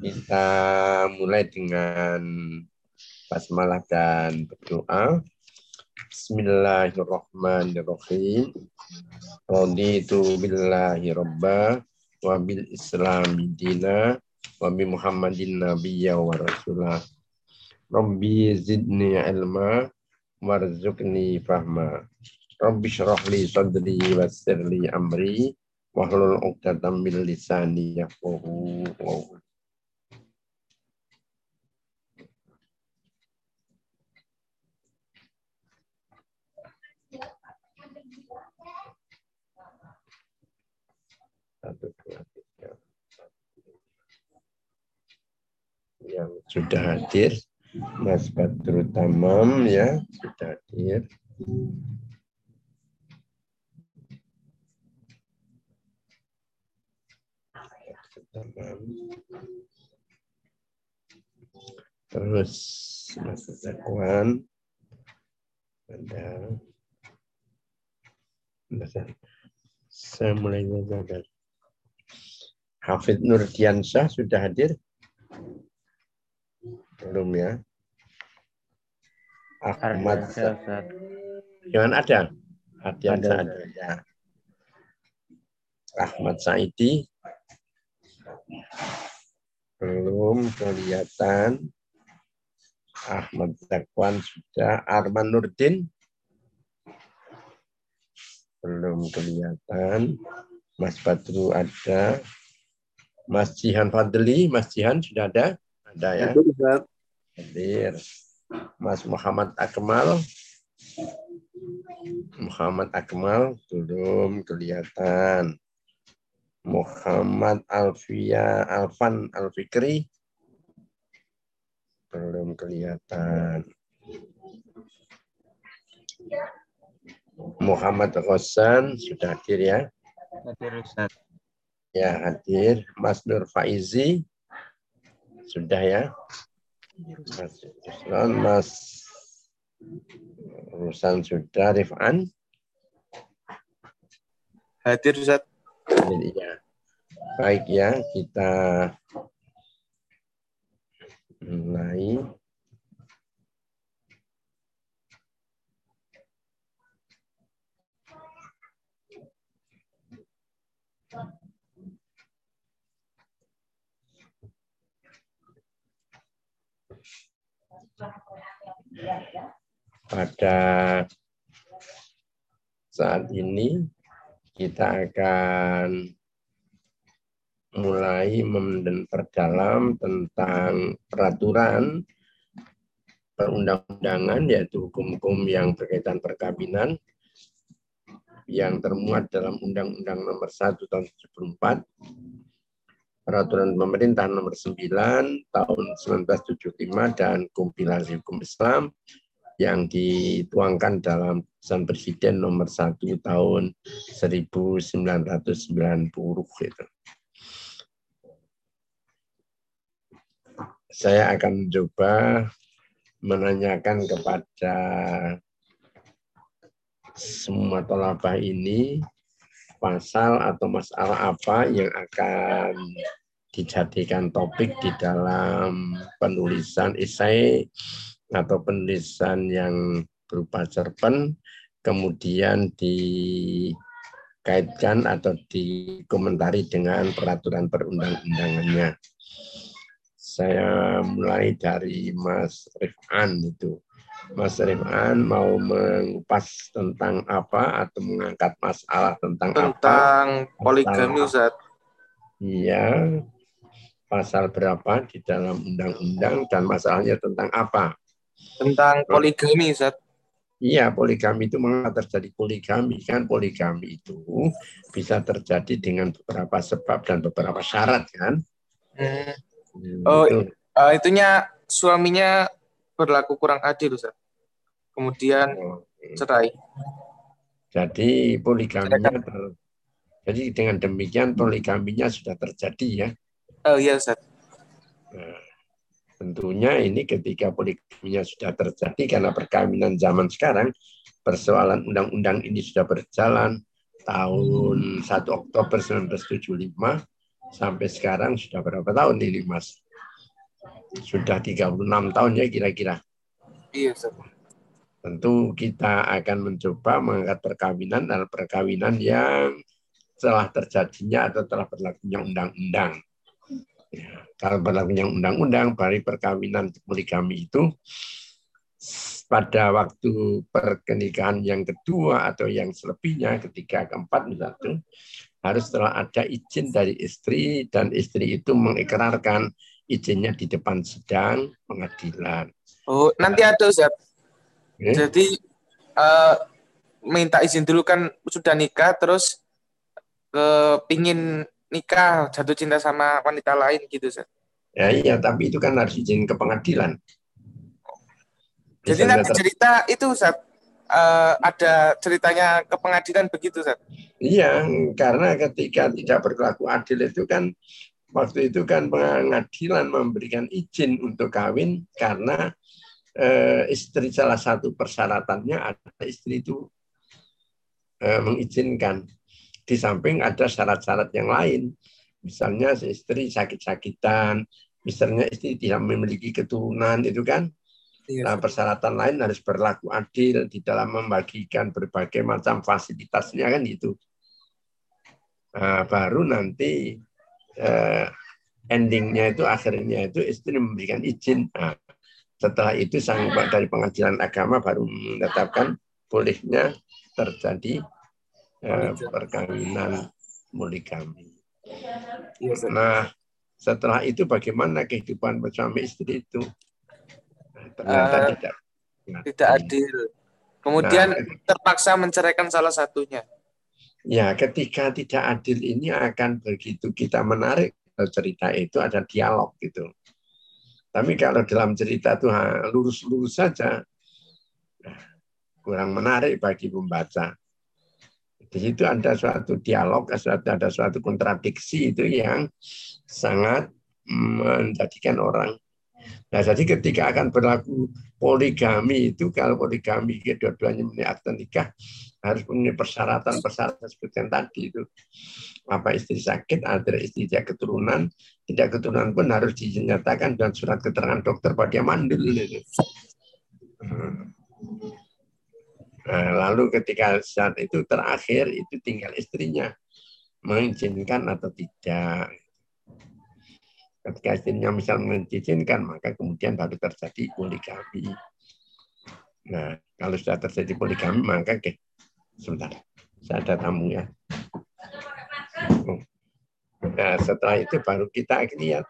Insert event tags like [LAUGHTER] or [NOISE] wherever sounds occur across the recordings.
Kita mulai dengan basmalah dan berdoa. Bismillahirrahmanirrahim. Raditu billahi rabba wa bil islami dina wa bi muhammadin nabiyya wa rasulah. Rabbi zidni ilma warzuqni fahma. Rabbi syrah li sadri wassir li amri wahlul 'uqdatam min lisani yafqahu. Satu, yang sudah hadir Mas Badrul Tamam ya sudah hadir. Terus Mas Zakwan ada saya mulai ngajar. Hafid Nurdiansyah sudah hadir? Belum ya? Ahmad Gimana ada? Hadian ada. ada ya. Ahmad Saidi belum kelihatan. Ahmad Zakwan sudah. Arman Nurdin belum kelihatan. Mas Badru ada. Mas Jihan Fadli, Mas Jihan sudah ada? Ada ya? Hadir. Mas Muhammad Akmal. Muhammad Akmal belum kelihatan. Muhammad Alfia Alfan Alfikri belum kelihatan. Muhammad Ghassan sudah hadir ya? Hadir Ustaz. Ya hadir. Mas Nur Faizi sudah ya? Mas Islam, Mas Rusan sudah, Rifan? Hadir Ustaz. Ya. Baik ya, kita mulai. Pada saat ini kita akan mulai memperdalam tentang peraturan perundang-undangan yaitu hukum-hukum yang berkaitan perkawinan yang termuat dalam Undang-Undang Nomor 1 Tahun 74, Peraturan Pemerintah Nomor 9 Tahun 1975 dan kompilasi hukum Islam yang dituangkan dalam pesan Presiden nomor 1 tahun 1990 gitu. Saya akan coba menanyakan kepada semua tolabah ini pasal atau masalah apa yang akan dijadikan topik di dalam penulisan esai atau penulisan yang berupa cerpen kemudian dikaitkan atau dikomentari dengan peraturan perundang-undangannya. Saya mulai dari Mas Rifan itu. Mas Rifan mau mengupas tentang apa atau mengangkat masalah tentang, tentang apa? Tentang poligami, Ustaz. Iya. Pasal berapa di dalam undang-undang dan masalahnya tentang apa? Tentang poligami, Ustaz. Iya, poligami itu mengapa terjadi poligami? Kan poligami itu bisa terjadi dengan beberapa sebab dan beberapa syarat, kan? Hmm. Oh, itu. Uh, itunya suaminya berlaku kurang adil, Ustaz. Kemudian oh, cerai. Jadi poligaminya ter... jadi dengan demikian poligaminya sudah terjadi ya. Oh iya, Ustaz. Nah, tentunya ini ketika poligaminya sudah terjadi karena perkawinan zaman sekarang persoalan undang-undang ini sudah berjalan tahun 1 Oktober 1975 sampai sekarang sudah berapa tahun ini Mas? Sudah 36 tahun ya kira-kira. Iya, Ustaz. Tentu kita akan mencoba mengangkat perkawinan dan perkawinan yang telah terjadinya atau telah berlakunya undang-undang. Ya, kalau berlakunya undang-undang, bari perkawinan poligami itu pada waktu pernikahan yang kedua atau yang selebihnya, ketiga, keempat misalnya, harus telah ada izin dari istri dan istri itu mengikrarkan izinnya di depan sedang pengadilan. Oh, nanti ada Ustaz. Eh? Jadi uh, minta izin dulu kan sudah nikah terus ke pingin nikah jatuh cinta sama wanita lain gitu Ustaz. Ya iya, tapi itu kan harus izin ke pengadilan. Jadi nanti cerita itu Ustaz uh, ada ceritanya ke pengadilan begitu Ustaz. Iya, karena ketika tidak berlaku adil itu kan waktu itu kan pengadilan memberikan izin untuk kawin karena eh, istri salah satu persyaratannya ada istri itu eh, mengizinkan. Di samping ada syarat-syarat yang lain, misalnya istri sakit-sakitan, misalnya istri tidak memiliki keturunan itu kan Iya. Nah, persyaratan lain harus berlaku adil di dalam membagikan berbagai macam fasilitasnya kan itu. Nah, baru nanti eh, endingnya itu akhirnya itu istri memberikan izin. Nah, setelah itu sang dari pengadilan agama baru menetapkan bolehnya terjadi eh, perkawinan poligami. Iya, nah, setelah itu bagaimana kehidupan suami istri itu? ternyata uh, tidak tidak adil. Kemudian nah, terpaksa menceraikan salah satunya. Ya, ketika tidak adil ini akan begitu kita menarik cerita itu ada dialog gitu. Tapi kalau dalam cerita itu lurus-lurus saja, nah, kurang menarik bagi pembaca. Di situ ada suatu dialog, ada suatu kontradiksi itu yang sangat menjadikan orang Nah, jadi ketika akan berlaku poligami itu, kalau poligami kedua-duanya meniatkan nikah, harus punya persyaratan-persyaratan seperti yang tadi itu. Apa istri sakit, ada istri tidak keturunan, tidak keturunan pun harus dinyatakan dan surat keterangan dokter pada mandul. Nah, lalu ketika saat itu terakhir itu tinggal istrinya mengizinkan atau tidak. Ketika istrinya misal mengizinkan, maka kemudian baru terjadi poligami. Nah, kalau sudah terjadi poligami, maka oke, sebentar, saya ada tamu ya. Nah, setelah itu baru kita lihat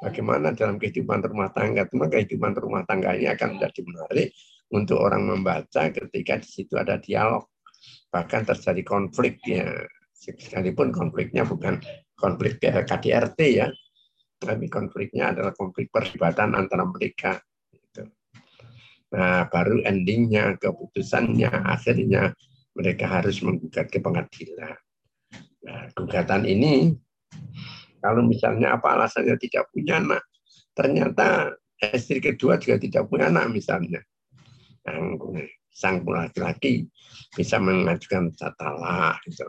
bagaimana dalam kehidupan rumah tangga. Maka kehidupan rumah tangga ini akan menjadi menarik untuk orang membaca ketika di situ ada dialog. Bahkan terjadi konflik ya, sekalipun konfliknya bukan konflik KDRT ya, tapi konfliknya adalah konflik perdebatan antara mereka. Gitu. Nah, baru endingnya, keputusannya, akhirnya mereka harus menggugat ke pengadilan. Nah, gugatan ini, kalau misalnya apa alasannya tidak punya anak, ternyata istri kedua juga tidak punya anak misalnya. Yang sang laki-laki bisa mengajukan talak gitu.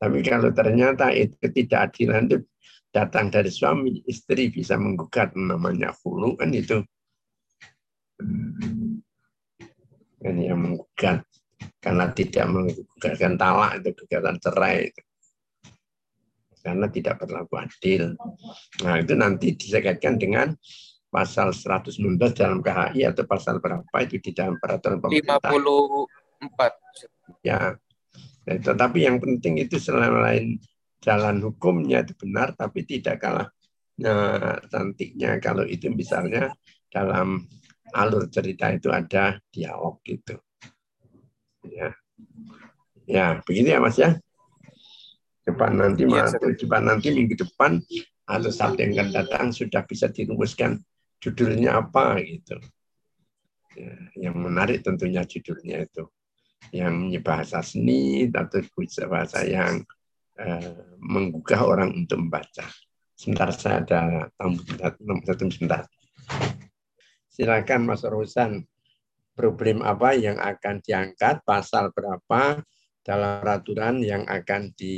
Tapi kalau ternyata itu ketidakadilan itu datang dari suami, istri bisa menggugat namanya hulu kan itu. Ini yang menggugat karena tidak menggugatkan talak itu gugatan cerai itu. Karena tidak berlaku adil. Nah itu nanti disekaitkan dengan pasal 119 dalam KHI atau pasal berapa itu di dalam peraturan pemerintah. 54. Ya. Nah, tetapi yang penting itu selain jalan hukumnya itu benar, tapi tidak kalah nah, cantiknya kalau itu misalnya dalam alur cerita itu ada dialog gitu. Ya, ya begitu ya Mas ya. Depan nanti ya, depan nanti minggu depan atau Sabtu yang akan datang sudah bisa dirumuskan judulnya apa gitu. Ya, yang menarik tentunya judulnya itu yang bahasa seni atau bahasa yang Eh, menggugah orang untuk membaca. Sebentar saya ada tamu satu sebentar. Silakan Mas Rosan, problem apa yang akan diangkat, pasal berapa dalam peraturan yang akan di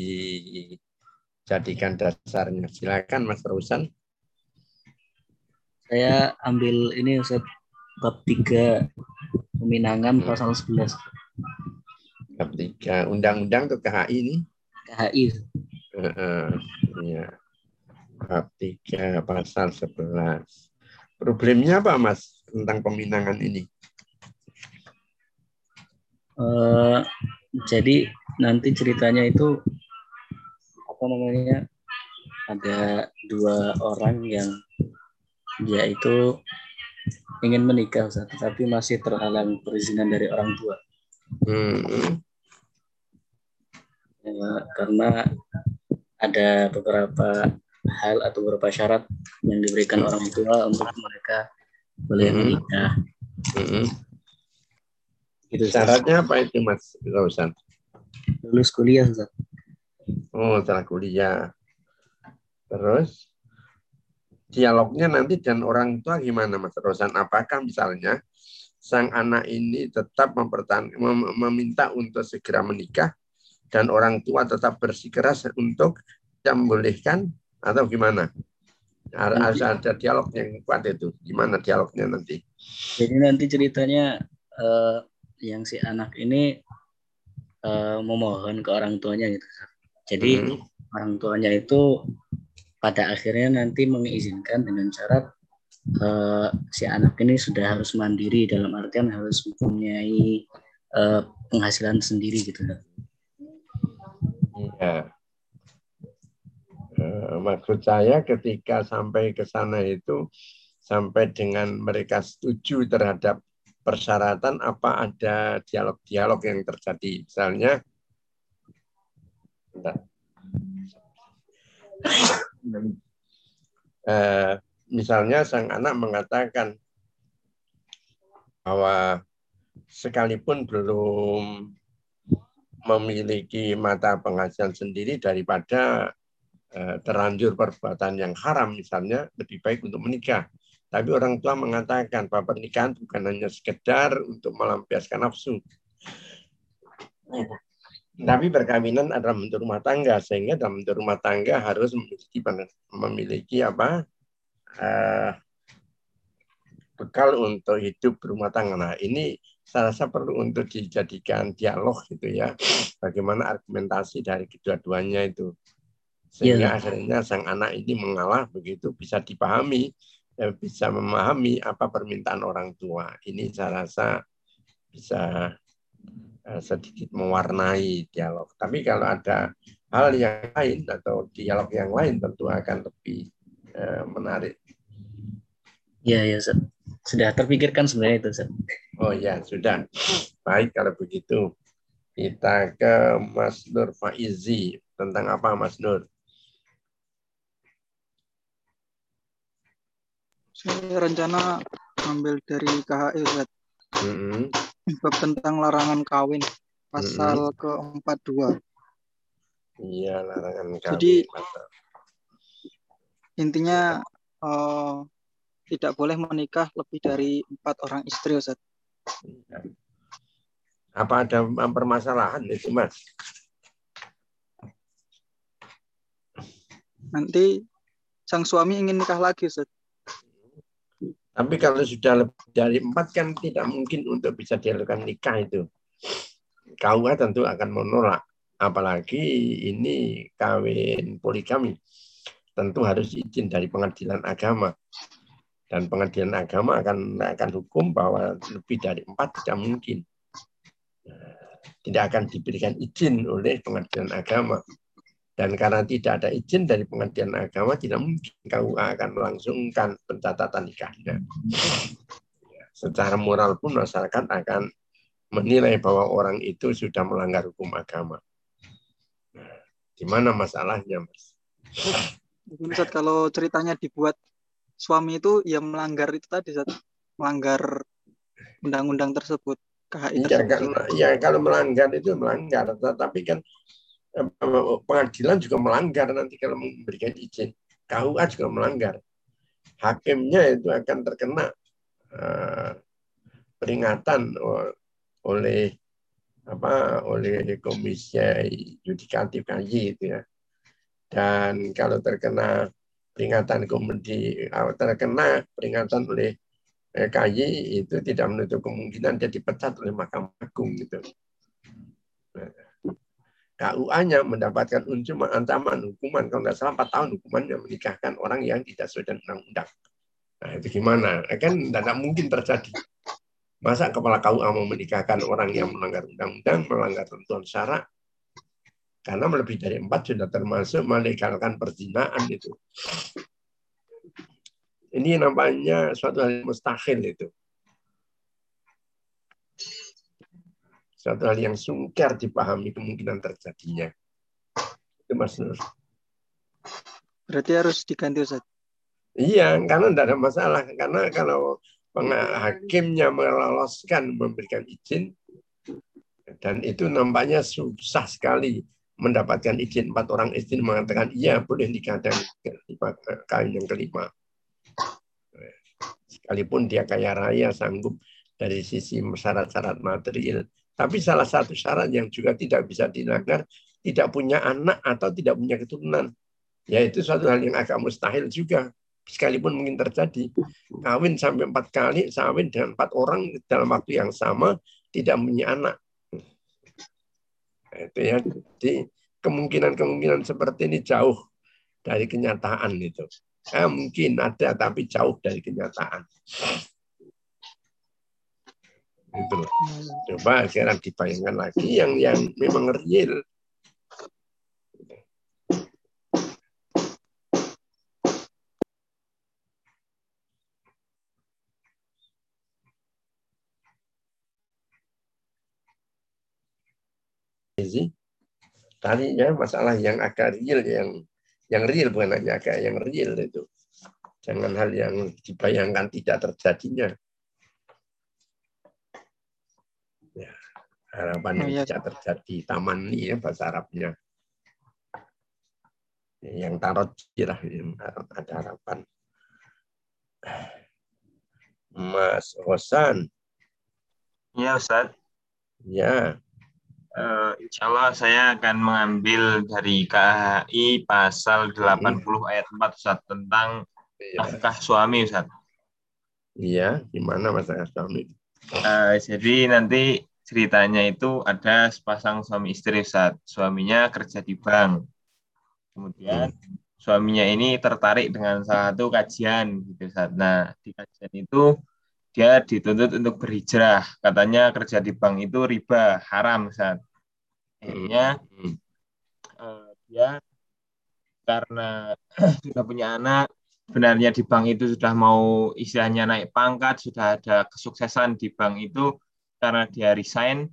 jadikan dasarnya. Silakan Mas Rusan. Saya ambil ini Ustaz bab 3 peminangan pasal 11. Bab 3 undang-undang ke KHI ini? KHI. Uh, uh, ya. Bab 3 pasal 11. Problemnya apa Mas tentang peminangan ini? Uh, jadi nanti ceritanya itu apa namanya ada dua orang yang dia itu ingin menikah tetapi masih terhalang perizinan dari orang tua hmm. ya, karena ada beberapa hal atau beberapa syarat yang diberikan hmm. orang tua untuk mereka boleh hmm. menikah hmm. Gitu, Syaratnya apa itu Mas Lausan? Lulus kuliah Ustaz. Oh, setelah kuliah. Terus dialognya nanti dan orang tua gimana Mas Rosan? Apakah misalnya sang anak ini tetap mempertahan, mem meminta untuk segera menikah dan orang tua tetap bersikeras untuk yang membolehkan atau gimana? Harus ada dialog yang kuat itu. Gimana dialognya nanti? Jadi nanti ceritanya eh, yang si anak ini uh, memohon ke orang tuanya gitu. Jadi hmm. orang tuanya itu pada akhirnya nanti mengizinkan dengan syarat uh, si anak ini sudah harus mandiri dalam artian harus mempunyai uh, penghasilan sendiri gitu. Uh, maksud saya ketika sampai ke sana itu sampai dengan mereka setuju terhadap persyaratan apa ada dialog-dialog yang terjadi. Misalnya, eh, misalnya sang anak mengatakan bahwa sekalipun belum memiliki mata penghasilan sendiri daripada eh, terlanjur perbuatan yang haram misalnya lebih baik untuk menikah. Tapi orang tua mengatakan bahwa pernikahan bukan hanya sekedar untuk melampiaskan nafsu. Tapi perkawinan adalah bentuk rumah tangga sehingga dalam bentuk rumah tangga harus memiliki memiliki apa uh, bekal untuk hidup berumah tangga. Nah ini saya rasa perlu untuk dijadikan dialog gitu ya, [SNIFFS] bagaimana argumentasi dari kedua-duanya itu sehingga yeah. akhirnya sang anak ini mengalah begitu bisa dipahami bisa memahami apa permintaan orang tua. Ini saya rasa bisa Eh, sedikit mewarnai dialog. Tapi kalau ada hal yang lain atau dialog yang lain tentu akan lebih uh, menarik. Ya, ya, sudah terpikirkan sebenarnya itu, Sir. Oh ya, sudah. Baik kalau begitu. Kita ke Mas Nur Faizi. Tentang apa, Mas Nur? Saya rencana ambil dari KHI, Ustaz. Mm -hmm bab tentang larangan kawin pasal hmm. ke-42. Iya, larangan kawin. Jadi intinya uh, tidak boleh menikah lebih dari empat orang istri, Ustaz. Iya. Apa ada permasalahan itu, Mas? Nanti sang suami ingin nikah lagi, Ustaz. Tapi kalau sudah lebih dari empat kan tidak mungkin untuk bisa dilakukan nikah itu. KUA tentu akan menolak. Apalagi ini kawin poligami. Tentu harus izin dari pengadilan agama. Dan pengadilan agama akan akan hukum bahwa lebih dari empat tidak mungkin. Tidak akan diberikan izin oleh pengadilan agama. Dan karena tidak ada izin dari pengadilan agama, tidak mungkin KUA akan melangsungkan pencatatan nikahnya. Secara moral pun masyarakat akan menilai bahwa orang itu sudah melanggar hukum agama. Nah, di mana masalahnya, Mas? Ustaz, kalau ceritanya dibuat suami itu ya melanggar itu tadi, Ustaz. melanggar undang-undang tersebut. KHI ya, kan, ya kalau melanggar itu melanggar, tetapi kan pengadilan juga melanggar nanti kalau memberikan izin. KUA juga melanggar. Hakimnya itu akan terkena uh, peringatan oleh apa oleh komisi yudikatif KJ itu ya. Dan kalau terkena peringatan komedi, terkena peringatan oleh KY itu tidak menutup kemungkinan dia dipecat oleh Mahkamah Agung gitu. Nah, KUA-nya mendapatkan unsur ancaman hukuman kalau nggak salah 4 tahun hukumannya menikahkan orang yang tidak sesuai dengan undang-undang. Nah itu gimana? Kan tidak mungkin terjadi. Masa kepala KUA mau menikahkan orang yang melanggar undang-undang, melanggar tentuan syarat? Karena lebih dari empat sudah termasuk melegalkan perzinaan itu. Ini namanya suatu hal mustahil itu. Suatu hal yang sungkar dipahami kemungkinan terjadinya. Itu Mas Nur. Berarti harus diganti Ustaz? Iya, karena tidak ada masalah. Karena kalau hakimnya meloloskan memberikan izin, dan itu nampaknya susah sekali mendapatkan izin empat orang istri mengatakan iya boleh nikah dan kawin yang kelima sekalipun dia kaya raya sanggup dari sisi syarat-syarat material tapi salah satu syarat yang juga tidak bisa dilanggar, tidak punya anak atau tidak punya keturunan. Yaitu suatu hal yang agak mustahil juga. Sekalipun mungkin terjadi. Kawin sampai empat kali, kawin dengan empat orang dalam waktu yang sama, tidak punya anak. Itu ya. Jadi kemungkinan-kemungkinan seperti ini jauh dari kenyataan itu. Eh, mungkin ada, tapi jauh dari kenyataan. Itu loh. Coba sekarang dibayangkan lagi yang yang memang real. Tadi ya masalah yang agak real yang yang real bukan hanya agak yang real itu. Jangan hal yang dibayangkan tidak terjadinya. Harapan yang bisa terjadi taman ini ya bahasa Arabnya. Yang tarot lah ada harapan. Mas Rosan. Ya Ustaz. Ya. Uh, Insya Allah saya akan mengambil dari KHI pasal 80 hmm. ayat 4 Ustaz tentang ya. nafkah suami Ustaz. Iya gimana masalah suami uh, jadi nanti ceritanya itu ada sepasang suami istri saat suaminya kerja di bank. Kemudian suaminya ini tertarik dengan salah satu kajian gitu saat. Nah, di kajian itu dia dituntut untuk berhijrah. Katanya kerja di bank itu riba, haram saat. Akhirnya uh, dia karena [CLEARS THROAT] sudah punya anak, sebenarnya di bank itu sudah mau istilahnya naik pangkat, sudah ada kesuksesan di bank itu, karena dia resign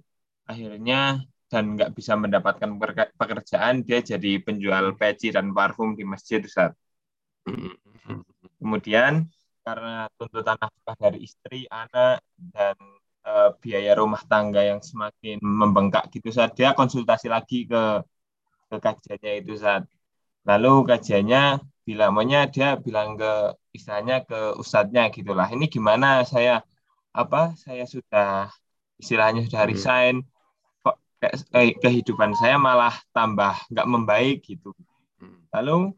akhirnya dan nggak bisa mendapatkan pekerjaan dia jadi penjual peci dan parfum di masjid Ustaz. Kemudian karena tuntutan nafkah dari istri, anak dan e, biaya rumah tangga yang semakin membengkak gitu saat dia konsultasi lagi ke ke kajiannya itu saat lalu kajiannya bilang maunya dia bilang ke istilahnya ke ustadznya gitulah ini gimana? Saya apa? Saya sudah istilahnya sudah hmm. resign kok kehidupan saya malah tambah nggak membaik gitu hmm. lalu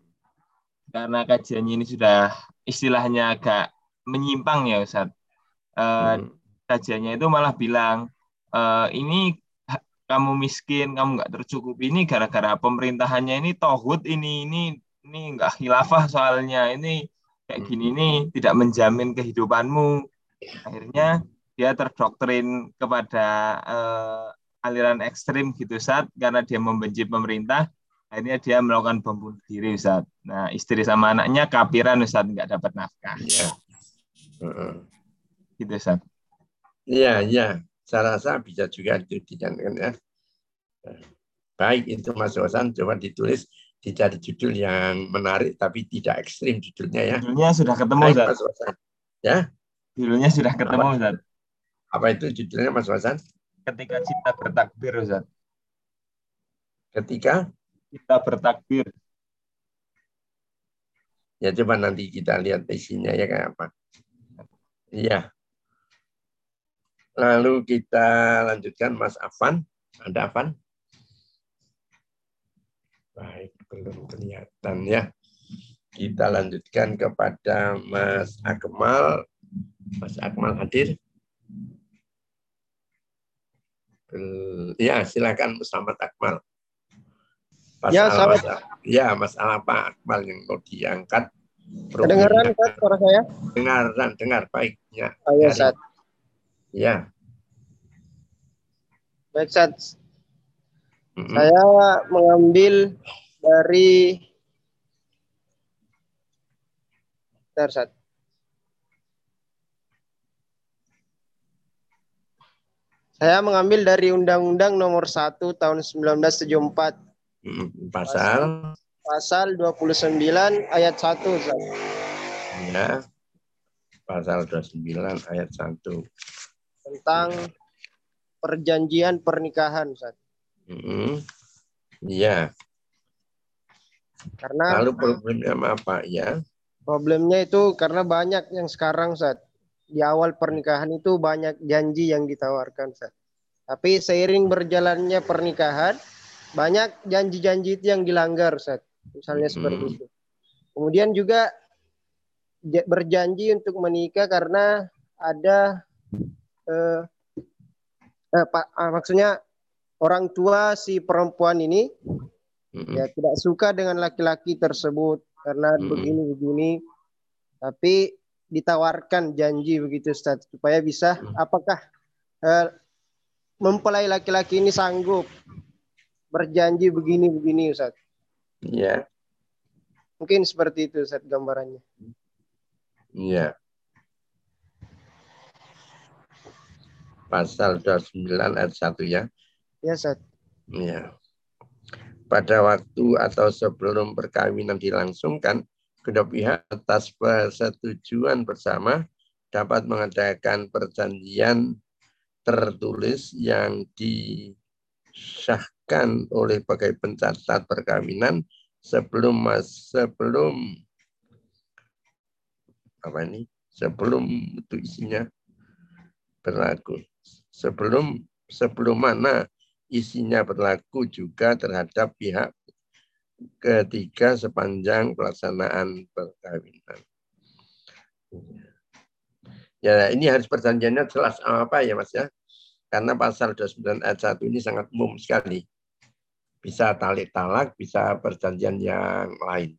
karena kajiannya ini sudah istilahnya agak menyimpang ya Ustaz eh, hmm. kajiannya itu malah bilang eh, ini kamu miskin kamu nggak tercukupi ini gara-gara pemerintahannya ini tohut ini ini ini nggak khilafah soalnya ini kayak gini ini tidak menjamin kehidupanmu akhirnya dia terdoktrin kepada uh, aliran ekstrim gitu saat karena dia membenci pemerintah akhirnya dia melakukan bom bunuh diri Ustaz. Nah istri sama anaknya kapiran Ustaz nggak dapat nafkah. Ya. Uh-uh. Gitu Ustaz. Iya iya saya rasa bisa juga itu dijanjikan ya. Baik itu Mas Wasan coba ditulis dicari judul yang menarik tapi tidak ekstrim judulnya ya. Judulnya sudah ketemu Baik, Mas. Ya. Judulnya sudah ketemu Ustaz. Apa itu judulnya Mas Wasan? Ketika cinta bertakbir, Ustaz. Ketika? Kita bertakbir. Ya coba nanti kita lihat isinya ya kayak apa. Iya. Lalu kita lanjutkan Mas Afan. Ada Afan? Baik. belum kelihatan ya. Kita lanjutkan kepada Mas Akmal. Mas Akmal hadir. Ya, silakan Muhammad Akmal. Masalah, ya, selamat. ya, masalah apa Akmal yang mau diangkat? Kedengaran kan suara saya? Dengaran, dengar baik. Ya. Ya, Sat. Ya. Baik, Sat. Mm -hmm. Saya mengambil dari Bentar, Sat. Saya mengambil dari Undang-Undang Nomor 1 Tahun 1974. Pasal Pasal 29 ayat 1. Zat. Ya. Pasal 29 ayat 1. Tentang perjanjian pernikahan. Hmm. Iya. Karena Lalu problemnya apa ya? Problemnya itu karena banyak yang sekarang saat di awal pernikahan itu banyak janji yang ditawarkan saat. Tapi seiring berjalannya pernikahan banyak janji-janji itu yang dilanggar saat. Misalnya hmm. seperti itu. Kemudian juga berjanji untuk menikah karena ada eh, eh, pak, ah, maksudnya orang tua si perempuan ini hmm. ya tidak suka dengan laki-laki tersebut karena begini begini tapi ditawarkan janji begitu Ustaz supaya bisa hmm. apakah uh, mempelai laki-laki ini sanggup berjanji begini begini Ustaz. Iya. Mungkin seperti itu Ustaz gambarannya. Iya. Pasal 29 ayat 1 ya. Iya Ustaz. Iya. Pada waktu atau sebelum perkawinan dilangsungkan, kedua pihak atas persetujuan bersama dapat mengadakan perjanjian tertulis yang disahkan oleh bagai pencatat perkawinan sebelum mas sebelum apa ini? Sebelum itu isinya berlaku. Sebelum sebelum mana isinya berlaku juga terhadap pihak ketiga sepanjang pelaksanaan perkawinan. Ya, ini harus perjanjiannya jelas apa ya Mas ya. Karena pasal 29 ayat 1 ini sangat umum sekali. Bisa talik talak, bisa perjanjian yang lain.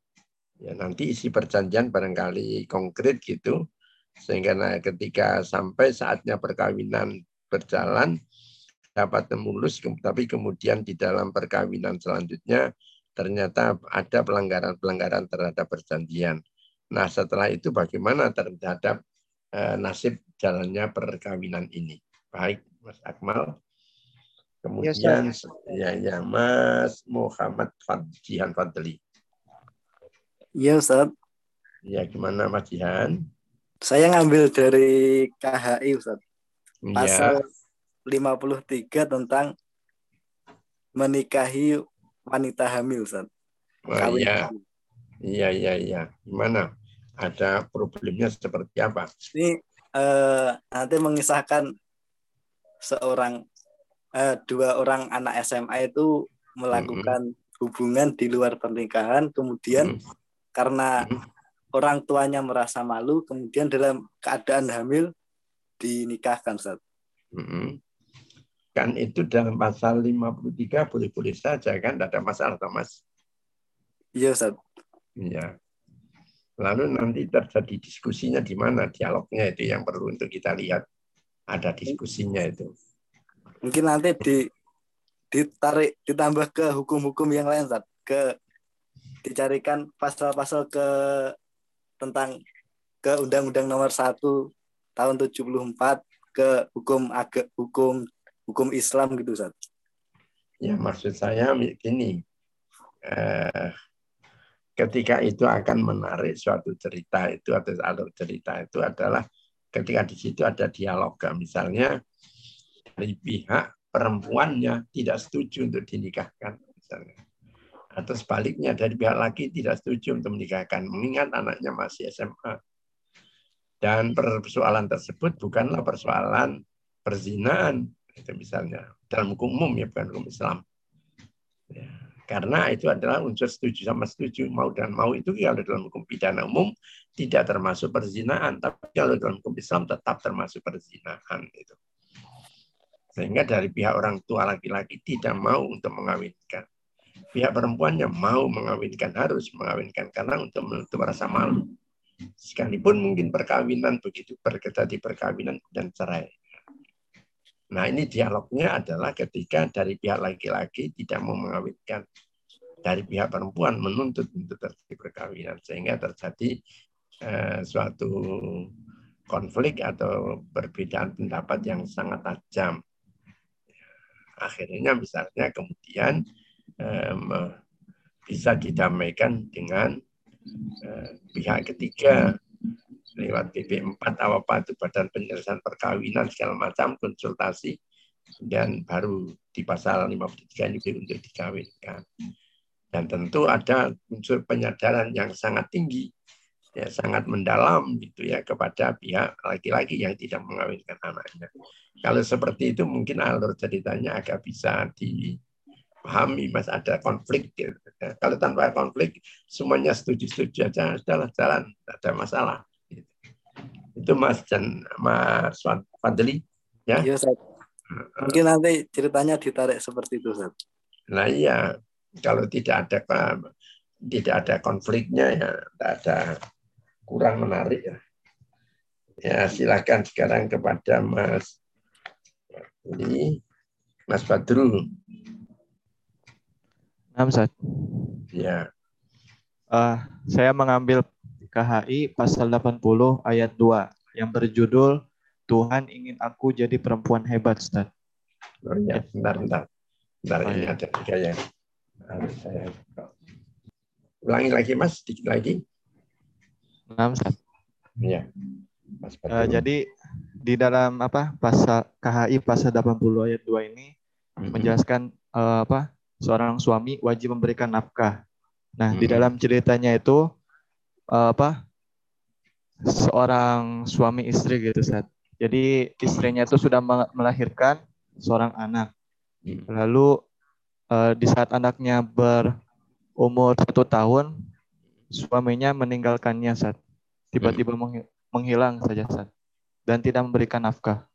Ya, nanti isi perjanjian barangkali konkret gitu. Sehingga nah, ketika sampai saatnya perkawinan berjalan, dapat mulus, tapi kemudian di dalam perkawinan selanjutnya ternyata ada pelanggaran-pelanggaran terhadap perjanjian. Nah, setelah itu bagaimana terhadap eh, nasib jalannya perkawinan ini? Baik, Mas Akmal. Kemudian ya, ya, Mas Muhammad Jihan Fadli. Iya, Ustaz. Ya, gimana Mas Jihan? Saya ngambil dari KHI, Ustaz. Iya. Pasal ya. 53 tentang menikahi wanita hamil, Ustaz. Wah, iya. Iya, iya, iya. Gimana? Ada problemnya seperti apa? Ini eh, nanti mengisahkan seorang eh, dua orang anak SMA itu melakukan mm -hmm. hubungan di luar pernikahan, kemudian mm -hmm. karena mm -hmm. orang tuanya merasa malu, kemudian dalam keadaan hamil dinikahkan, Ustaz. Mm -hmm. Kan itu dalam pasal 53 boleh-boleh saja kan, tidak ada masalah Thomas. Iya Ustaz. Iya. Lalu nanti terjadi diskusinya di mana, dialognya itu yang perlu untuk kita lihat. Ada diskusinya itu. Mungkin nanti di ditarik ditambah ke hukum-hukum yang lain Ustaz. ke dicarikan pasal-pasal ke tentang ke Undang-Undang Nomor 1 tahun 74 ke hukum agak hukum hukum Islam gitu Ustaz. Ya maksud saya begini, eh, ketika itu akan menarik suatu cerita itu atau alur cerita itu adalah ketika di situ ada dialog misalnya dari pihak perempuannya tidak setuju untuk dinikahkan misalnya. Atau sebaliknya dari pihak laki tidak setuju untuk menikahkan mengingat anaknya masih SMA dan persoalan tersebut bukanlah persoalan perzinaan itu misalnya dalam hukum umum ya bukan hukum Islam. Ya. Karena itu adalah unsur setuju sama setuju. Mau dan mau itu kalau dalam hukum pidana umum tidak termasuk perzinahan. Tapi kalau dalam hukum Islam tetap termasuk perzinahan. Itu. Sehingga dari pihak orang tua laki-laki tidak mau untuk mengawinkan. Pihak perempuannya mau mengawinkan, harus mengawinkan. Karena untuk menutup rasa malu. Sekalipun mungkin perkawinan begitu terjadi perkawinan dan cerai. Nah ini dialognya adalah ketika dari pihak laki-laki tidak mau mengawinkan, dari pihak perempuan menuntut untuk terjadi perkawinan sehingga terjadi eh, suatu konflik atau perbedaan pendapat yang sangat tajam. Akhirnya misalnya kemudian eh, bisa didamaikan dengan eh, pihak ketiga lewat BP4 apa itu badan penyelesaian perkawinan segala macam konsultasi dan baru di pasal 53 ini untuk dikawinkan. Dan tentu ada unsur penyadaran yang sangat tinggi, ya sangat mendalam gitu ya kepada pihak laki-laki yang tidak mengawinkan anaknya. Kalau seperti itu mungkin alur ceritanya agak bisa dipahami, mas ada konflik. Gitu. Kalau tanpa konflik semuanya setuju-setuju aja, adalah jalan, tidak ada masalah. Itu Mas dan Mas Fadli. Ya, iya, Ustaz. Mungkin nanti ceritanya ditarik seperti itu, Ustaz. Nah iya, kalau tidak ada tidak ada konfliknya ya tidak ada kurang menarik ya. Ya silakan sekarang kepada Mas ini Mas Badrul. Nah, Ustaz. Ya. Uh, saya mengambil KHI pasal 80 ayat 2 yang berjudul Tuhan ingin aku jadi perempuan hebat, Ustaz. Oh ya, bentar, bentar. Bentar, oh, ini ya. ada tiga saya ulangi lagi, Mas, sedikit lagi. Nah, Ustaz. Iya. Mas uh, jadi di dalam apa pasal KHI pasal 80 ayat 2 ini mm-hmm. menjelaskan uh, apa seorang suami wajib memberikan nafkah. Nah, mm-hmm. di dalam ceritanya itu uh, apa seorang suami istri gitu saat jadi istrinya itu sudah melahirkan seorang anak. Lalu uh, di saat anaknya berumur satu tahun suaminya meninggalkannya saat tiba-tiba menghilang saja saat dan tidak memberikan nafkah.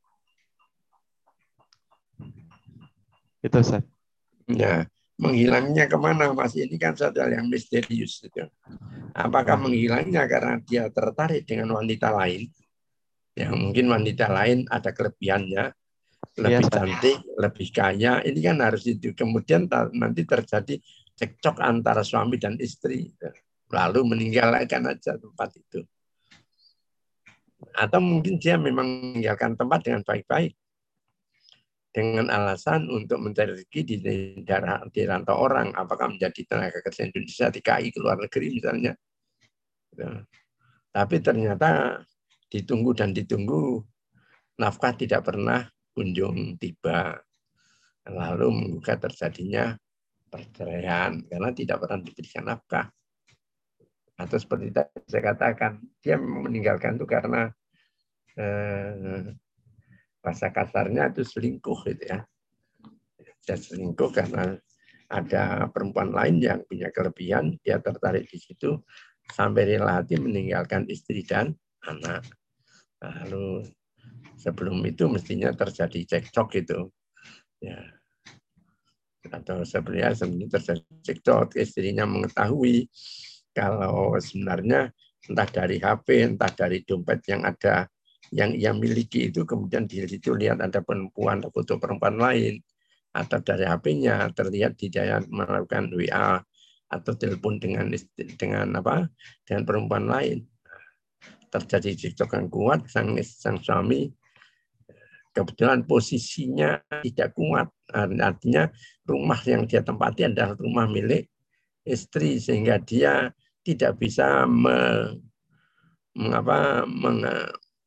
Itu saat ya menghilangnya ke mana? Mas ini kan satu hal yang misterius itu apakah menghilangnya karena dia tertarik dengan wanita lain? Yang mungkin wanita lain ada kelebihannya. Lebih ya, cantik lebih kaya. Ini kan harus itu. Kemudian nanti terjadi cekcok antara suami dan istri. Lalu meninggalkan aja tempat itu. Atau mungkin dia memang meninggalkan tempat dengan baik-baik dengan alasan untuk mencari rezeki di daerah di rantau orang, apakah menjadi tenaga kerja Indonesia di KI ke luar negeri misalnya. Ya. Tapi ternyata ditunggu dan ditunggu nafkah tidak pernah kunjung tiba. Lalu menggugah terjadinya perceraian karena tidak pernah diberikan nafkah. Atau seperti saya katakan, dia meninggalkan itu karena eh, bahasa kasarnya itu selingkuh gitu ya. Dia selingkuh karena ada perempuan lain yang punya kelebihan, dia tertarik di situ sampai rela hati meninggalkan istri dan anak. Lalu sebelum itu mestinya terjadi cekcok itu. Ya. Atau sebenarnya sebenarnya terjadi cekcok, istrinya mengetahui kalau sebenarnya entah dari HP, entah dari dompet yang ada yang ia miliki itu kemudian di situ lihat ada perempuan atau foto perempuan lain atau dari HP-nya terlihat di dia melakukan WA atau telepon dengan dengan apa dengan perempuan lain. Terjadi cekcok yang kuat sang sang suami kebetulan posisinya tidak kuat. Artinya rumah yang dia tempati adalah rumah milik istri sehingga dia tidak bisa me, mengapa meng,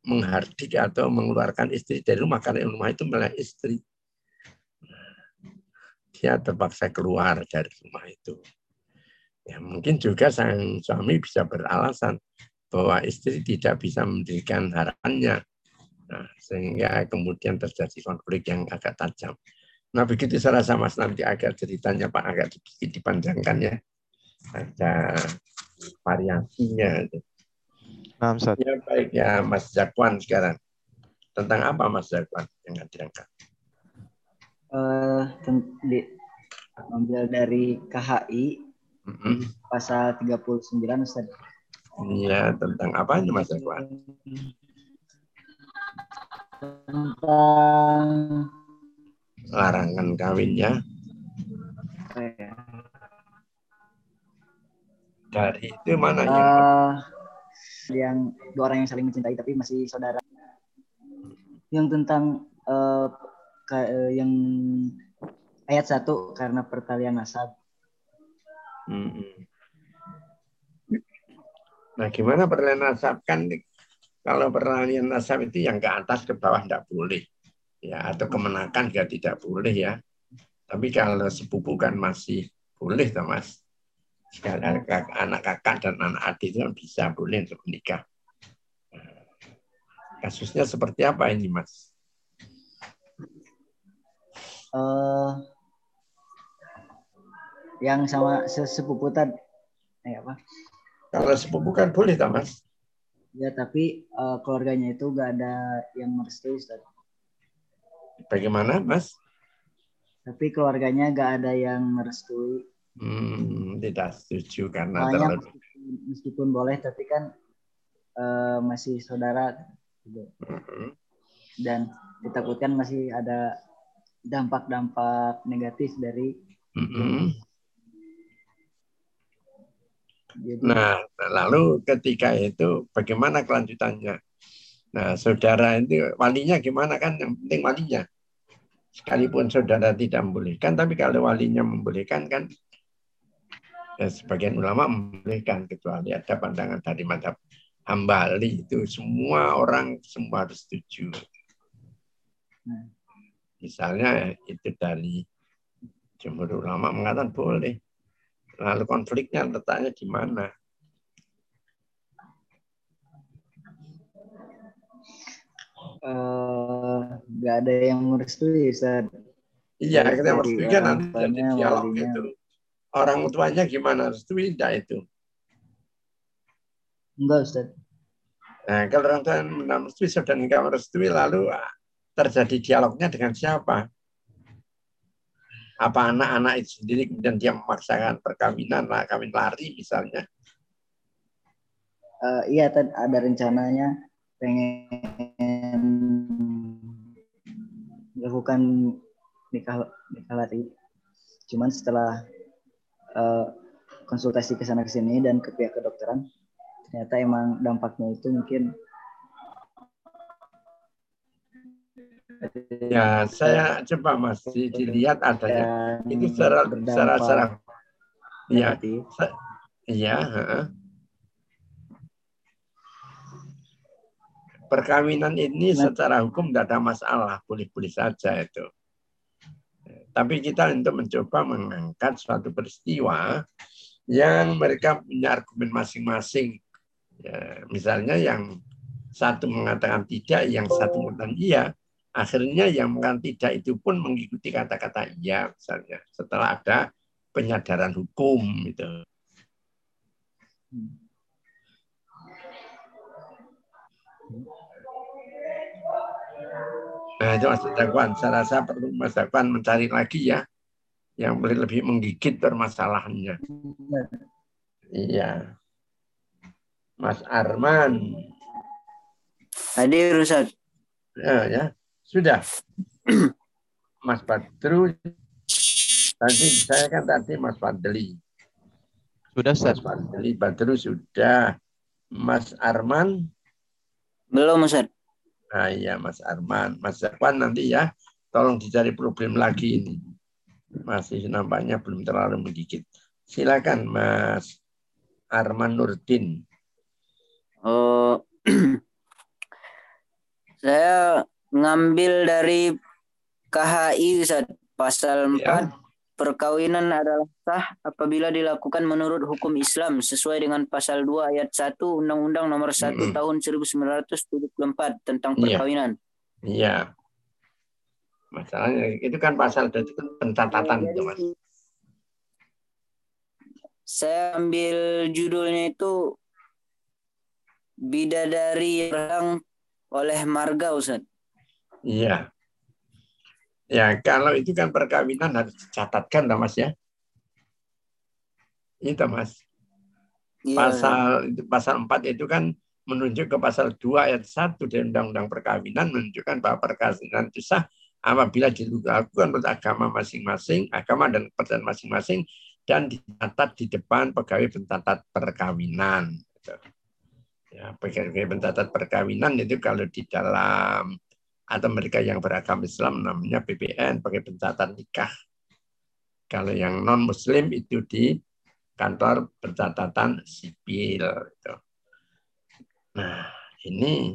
menghardik atau mengeluarkan istri dari rumah karena rumah itu milik istri. Dia terpaksa keluar dari rumah itu. Ya, mungkin juga sang suami bisa beralasan bahwa istri tidak bisa mendirikan harapannya. Nah, sehingga kemudian terjadi konflik yang agak tajam. Nah begitu saya rasa Mas nanti agak ceritanya Pak agak sedikit dipanjangkan ya. Ada variasinya. Nah, Ya baik ya Mas Jakwan sekarang. Tentang apa Mas Jakwan yang diangkat? Uh, di, ambil dari KHI mm -hmm. pasal 39 Ustaz. Iya, tentang apa ini Mas Jakwan? Tentang larangan kawinnya dari itu mana uh, yang yang dua orang yang saling mencintai tapi masih saudara yang tentang uh, ke, uh, yang ayat satu karena pertalian nasab hmm. nah gimana pertalian nasab kan kalau pertalian nasab itu yang ke atas ke bawah tidak boleh ya atau kemenakan juga tidak boleh ya. Tapi kalau sepupu kan masih boleh, Thomas. Sekali anak kakak dan anak adik itu kan bisa boleh untuk menikah. Kasusnya seperti apa ini, Mas? Uh, yang sama sepupu tadi, eh, apa? Kalau sepupu kan boleh, Thomas. Ya, tapi uh, keluarganya itu gak ada yang merestui, Ustaz. Bagaimana, Mas? Tapi keluarganya nggak ada yang merestui. Hmm, tidak setuju karena terlalu... meskipun, boleh, tapi kan uh, masih saudara. Gitu. Hmm. Dan ditakutkan masih ada dampak-dampak negatif dari. Hmm. Jadi, nah, lalu ketika itu bagaimana kelanjutannya? Nah, saudara itu walinya gimana kan? Yang penting walinya. Sekalipun saudara tidak membolehkan, tapi kalau walinya membolehkan kan, ya sebagian ulama membolehkan kecuali ada pandangan dari madhab hambali itu semua orang semua harus setuju. Misalnya itu dari jumhur ulama mengatakan boleh. Lalu konfliknya letaknya di mana? nggak uh, ada yang merestui Ustaz. Iya, kita merestui kan nanti jadi dialog walinya. Orang tuanya gimana? Restui tidak itu? Enggak, Ustaz. Nah, kalau orang tua merestui dan enggak merestui, lalu ah, terjadi dialognya dengan siapa? Apa anak-anak itu sendiri kemudian dia memaksakan perkawinan, lah, kawin lari misalnya? Uh, iya, ada rencananya pengen melakukan nikah nikah lari cuman setelah uh, konsultasi ke sana ke sini dan ke pihak kedokteran ternyata emang dampaknya itu mungkin ya saya coba masih dilihat adanya itu secara secara secara ya iya perkawinan ini nah. secara hukum tidak ada masalah, boleh-boleh saja itu. Tapi kita untuk mencoba mengangkat suatu peristiwa yang mereka punya argumen masing-masing. Ya, misalnya yang satu mengatakan tidak, yang satu mengatakan iya. Akhirnya yang mengatakan tidak itu pun mengikuti kata-kata iya misalnya. Setelah ada penyadaran hukum itu. Hmm. Nah, itu Mas Dakwan. Saya rasa perlu Mas Dakwan mencari lagi ya, yang boleh lebih menggigit permasalahannya. Iya. Mas Arman. Hadir, Ustaz. Ya, ya. Sudah. [CLEARS THROAT] Mas Badru. Tadi saya kan tadi Mas Fadli. Sudah, Ustaz. Mas Fadli, Badru sudah. Mas Arman. Belum, Ustaz. Nah iya Mas Arman, Mas Zakwan nanti ya, tolong dicari problem lagi ini. Masih nampaknya belum terlalu menggigit. Silakan Mas Arman Nurdin. Oh, [CLEARS THROAT] saya ngambil dari KHI pasal 4 ya. Perkawinan adalah sah apabila dilakukan menurut hukum Islam sesuai dengan pasal 2 ayat 1 Undang-Undang Nomor 1 mm -hmm. tahun 1974 tentang iya. perkawinan. Iya. Masalahnya itu kan pasal itu kan pencatatan itu mas. Saya ambil judulnya itu Bidadari yang oleh Marga Ustaz. Iya. Ya, kalau itu kan perkawinan harus dicatatkan, Mas ya. Itu Mas. Ya. Pasal itu pasal 4 itu kan menunjuk ke pasal 2 ayat 1 dari Undang-Undang Perkawinan menunjukkan bahwa perkawinan itu sah apabila dilakukan menurut agama masing-masing, agama dan kepercayaan masing-masing dan dicatat di depan pegawai pencatat perkawinan. Gitu. Ya, pegawai pencatat perkawinan itu kalau di dalam atau mereka yang beragama Islam namanya PPN pakai pencatatan nikah. Kalau yang non Muslim itu di kantor pencatatan sipil. Gitu. Nah ini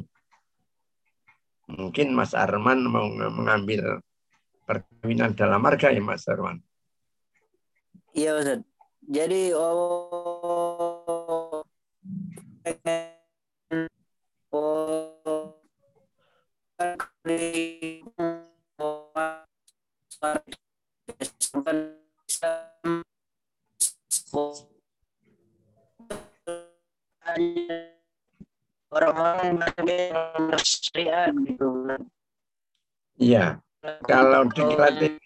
mungkin Mas Arman mau mengambil perkawinan dalam marga ya Mas Arman. Iya Ustaz. Jadi oh syariat gitu. Iya. Kalau dilatih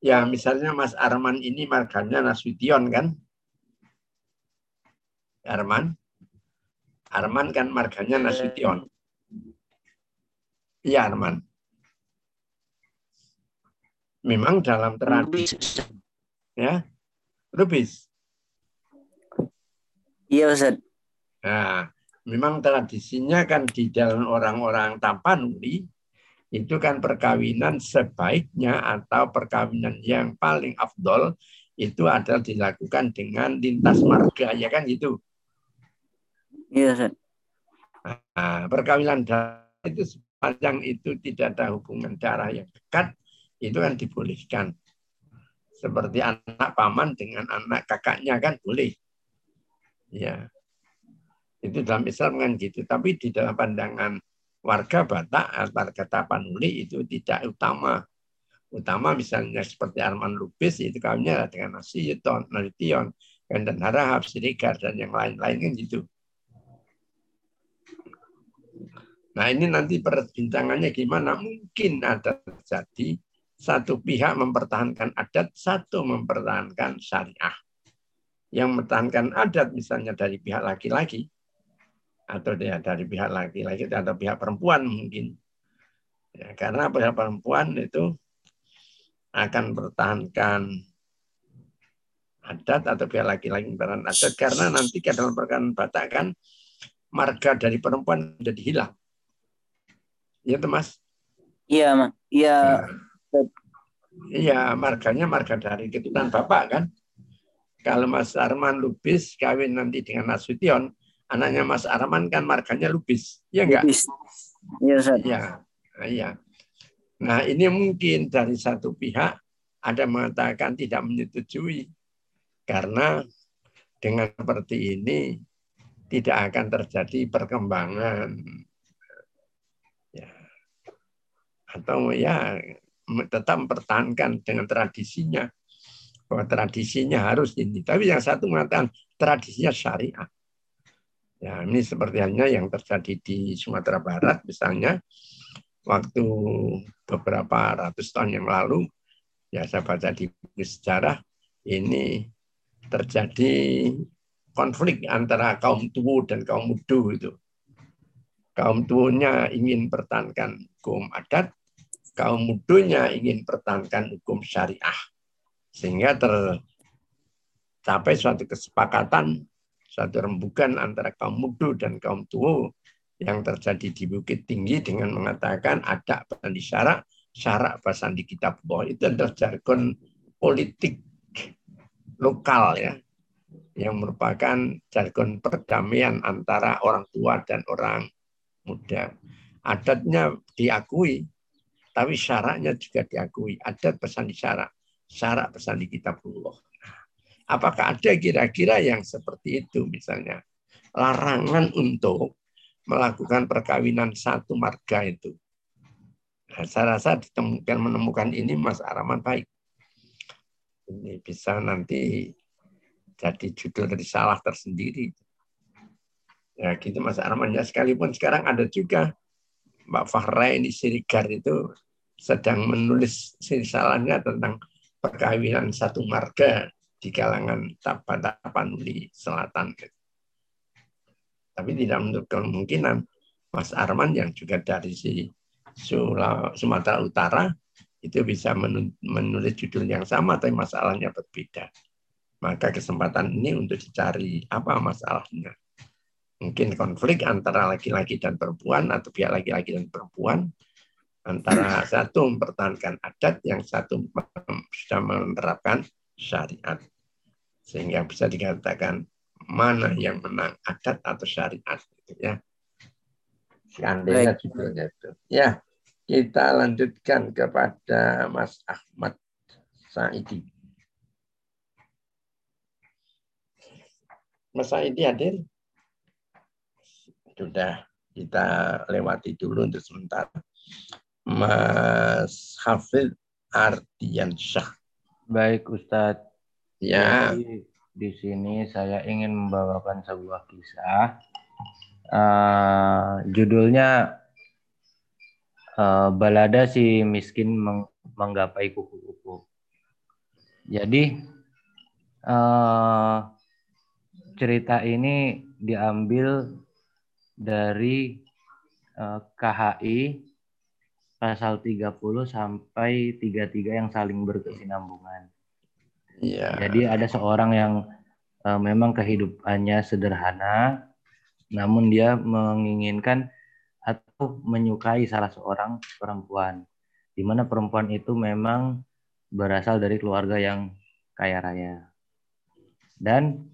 ya misalnya Mas Arman ini marganya Nasution kan? Arman? Arman kan marganya Nasution. Iya, Arman. Memang dalam tradisi. Ya, Rubis. Iya, Ustaz. Nah, memang tradisinya kan di dalam orang-orang Tapanuli itu kan perkawinan sebaiknya atau perkawinan yang paling afdol itu adalah dilakukan dengan lintas marga ya kan gitu. Iya, Ustaz. Nah, perkawinan itu sepanjang itu tidak ada hubungan darah yang dekat, itu kan dibolehkan. Seperti anak paman dengan anak kakaknya kan boleh. Ya. Itu dalam Islam kan gitu. Tapi di dalam pandangan warga Batak, warga Tapanuli itu tidak utama. Utama misalnya seperti Arman Lubis itu kawinnya dengan Nasiyon, Nalition, dan Harahap, Sirigar, dan yang lain-lain kan gitu. Nah ini nanti perbincangannya gimana? Mungkin ada terjadi satu pihak mempertahankan adat, satu mempertahankan syariah. Yang mempertahankan adat misalnya dari pihak laki-laki, atau dia dari pihak laki-laki atau pihak perempuan mungkin. Ya, karena pihak perempuan itu akan mempertahankan adat atau pihak laki-laki mempertahankan adat karena nanti ke dalam perkara Batak kan marga dari perempuan jadi hilang. Iya tuh Mas. Iya, Mas. Iya. Iya, marganya marga dari keturunan Bapak kan. Kalau Mas Arman Lubis kawin nanti dengan Nasution, anaknya Mas Arman kan marganya Lubis. Iya enggak? Lubis. Iya, Ustaz. Iya. Nah, ini mungkin dari satu pihak ada mengatakan tidak menyetujui karena dengan seperti ini tidak akan terjadi perkembangan atau ya tetap mempertahankan dengan tradisinya bahwa tradisinya harus ini. Tapi yang satu mengatakan tradisinya syariah. Ya, ini seperti halnya yang terjadi di Sumatera Barat misalnya waktu beberapa ratus tahun yang lalu ya saya baca di sejarah ini terjadi konflik antara kaum tua dan kaum muda itu. Kaum tuanya ingin pertahankan hukum adat, kaum mudunya ingin pertahankan hukum syariah. Sehingga tercapai suatu kesepakatan, suatu rembukan antara kaum mudu dan kaum tua yang terjadi di Bukit Tinggi dengan mengatakan ada di syarak, syarak di kitab Allah. Itu adalah jargon politik lokal ya, yang merupakan jargon perdamaian antara orang tua dan orang muda. Adatnya diakui, tapi syaratnya juga diakui. Ada pesan di syarat. Syarat pesan di kitabullah. Apakah ada kira-kira yang seperti itu misalnya? Larangan untuk melakukan perkawinan satu marga itu. Nah, saya rasa ditemukan menemukan ini Mas Araman baik. Ini bisa nanti jadi judul risalah tersendiri. Ya gitu Mas Arman ya sekalipun sekarang ada juga Mbak Fahra ini Sirigar itu sedang menulis risalahnya tentang perkawinan satu marga di kalangan Tapanuli Selatan. Tapi tidak menutup kemungkinan Mas Arman yang juga dari si Sumatera Utara itu bisa menulis judul yang sama tapi masalahnya berbeda. Maka kesempatan ini untuk dicari apa masalahnya mungkin konflik antara laki-laki dan perempuan atau pihak laki-laki dan perempuan antara satu mempertahankan adat yang satu sudah menerapkan syariat. Sehingga bisa dikatakan mana yang menang adat atau syariat gitu ya. Seandainya judulnya itu ya kita lanjutkan kepada Mas Ahmad Saidi. Mas Saidi hadir? Sudah kita lewati dulu untuk sementara. Mas Hafid Ardiansyah. Baik Ustadz. Ya. Jadi, di sini saya ingin membawakan sebuah kisah. Uh, judulnya uh, Balada si miskin meng menggapai kuku-kuku. Jadi uh, cerita ini diambil dari uh, KHI pasal 30 sampai 33 yang saling berkesinambungan. Iya. Jadi ada seorang yang uh, memang kehidupannya sederhana, namun dia menginginkan atau menyukai salah seorang perempuan, di mana perempuan itu memang berasal dari keluarga yang kaya raya. Dan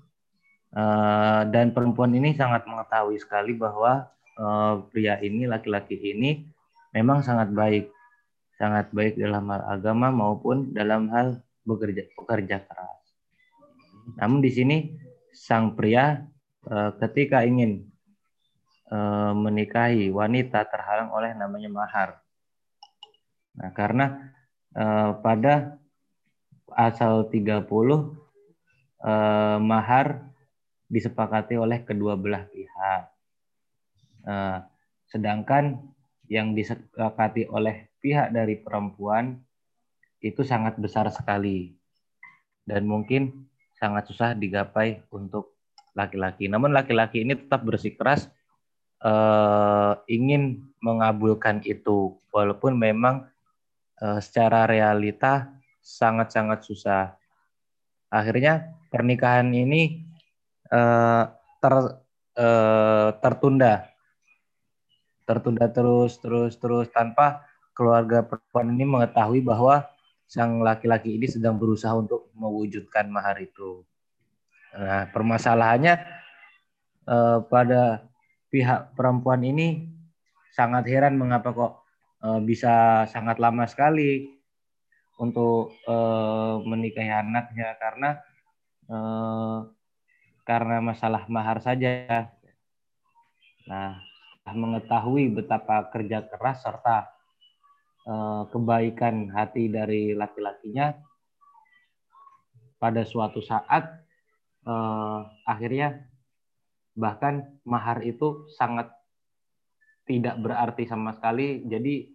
Uh, dan perempuan ini sangat mengetahui sekali bahwa uh, pria ini, laki-laki ini memang sangat baik, sangat baik dalam hal agama maupun dalam hal bekerja pekerja keras. Namun di sini sang pria uh, ketika ingin uh, menikahi wanita terhalang oleh namanya mahar. Nah, karena uh, pada asal 30 uh, mahar disepakati oleh kedua belah pihak. Uh, sedangkan yang disepakati oleh pihak dari perempuan itu sangat besar sekali dan mungkin sangat susah digapai untuk laki-laki. Namun laki-laki ini tetap bersikeras uh, ingin mengabulkan itu walaupun memang uh, secara realita sangat-sangat susah. Akhirnya pernikahan ini uh, ter uh, tertunda tertunda terus terus terus tanpa keluarga perempuan ini mengetahui bahwa sang laki-laki ini sedang berusaha untuk mewujudkan mahar itu. Nah, permasalahannya eh, pada pihak perempuan ini sangat heran mengapa kok eh, bisa sangat lama sekali untuk eh, menikahi anaknya karena eh, karena masalah mahar saja. Nah, mengetahui betapa kerja keras serta eh, kebaikan hati dari laki-lakinya, pada suatu saat eh, akhirnya bahkan mahar itu sangat tidak berarti sama sekali. Jadi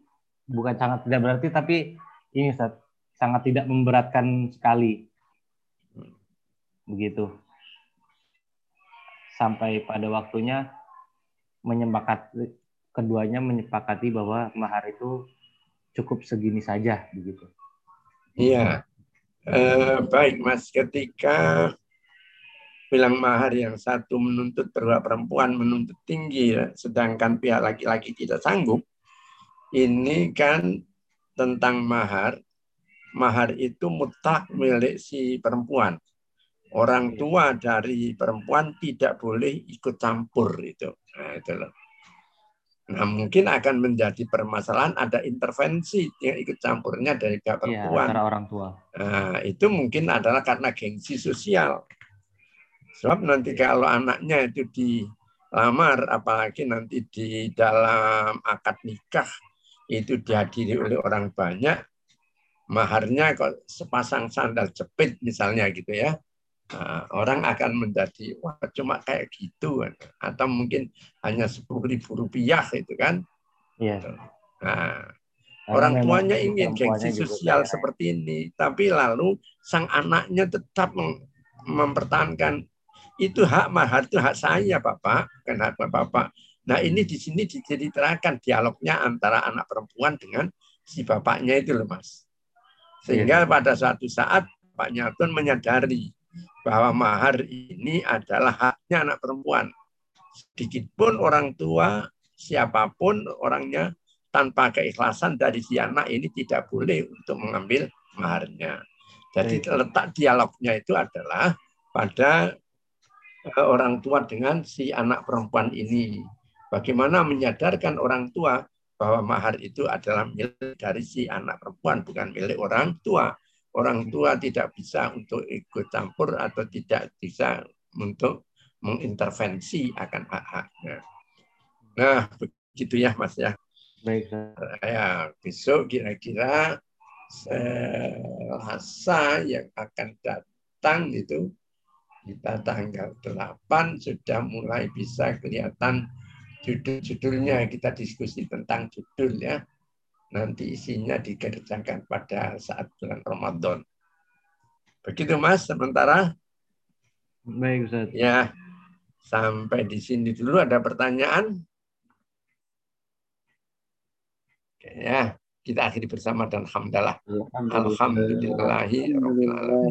bukan sangat tidak berarti, tapi ini sangat tidak memberatkan sekali. Begitu sampai pada waktunya menyepakati keduanya menyepakati bahwa mahar itu cukup segini saja begitu. Iya. Eh, baik Mas, ketika bilang mahar yang satu menuntut berapa perempuan menuntut tinggi, ya, sedangkan pihak laki-laki tidak sanggup, ini kan tentang mahar. Mahar itu mutlak milik si perempuan orang iya. tua dari perempuan tidak boleh ikut campur itu. Nah, itu loh. Nah, mungkin akan menjadi permasalahan ada intervensi yang ikut campurnya dari pihak iya, perempuan. Ya, orang tua. Nah, itu mungkin adalah karena gengsi sosial. Sebab nanti kalau anaknya itu dilamar, apalagi nanti di dalam akad nikah itu dihadiri oleh orang banyak, maharnya kok sepasang sandal jepit misalnya gitu ya. Nah, orang akan menjadi wah cuma kayak gitu atau mungkin hanya sepuluh ribu rupiah itu kan. Iya. Nah, orang tuanya ingin gengsi sosial ya. seperti ini, tapi lalu sang anaknya tetap mempertahankan itu hak mahar itu hak saya bapak, bukan hak bapak. Nah ini di sini diceritakan dialognya antara anak perempuan dengan si bapaknya itu loh mas. Sehingga iya. pada suatu saat Pak Nyatun menyadari bahwa mahar ini adalah haknya anak perempuan. Sedikit pun orang tua, siapa pun orangnya, tanpa keikhlasan dari si anak ini tidak boleh untuk mengambil maharnya. Jadi letak dialognya itu adalah pada eh, orang tua dengan si anak perempuan ini. Bagaimana menyadarkan orang tua bahwa mahar itu adalah milik dari si anak perempuan, bukan milik orang tua. Orang tua tidak bisa untuk ikut campur atau tidak bisa untuk mengintervensi akan hak-haknya. Nah, begitu ya Mas ya. Baik. Ya, besok kira-kira Selasa yang akan datang itu kita tanggal 8 sudah mulai bisa kelihatan judul-judulnya kita diskusi tentang judul ya. Nanti isinya dikerjakan pada saat bulan Ramadan. Begitu Mas, sementara. Baik Ustaz. Ya, sampai di sini dulu ada pertanyaan. Oke, ya, kita akhiri bersama dan alhamdulillah. Alhamdulillah. Alhamdulillah.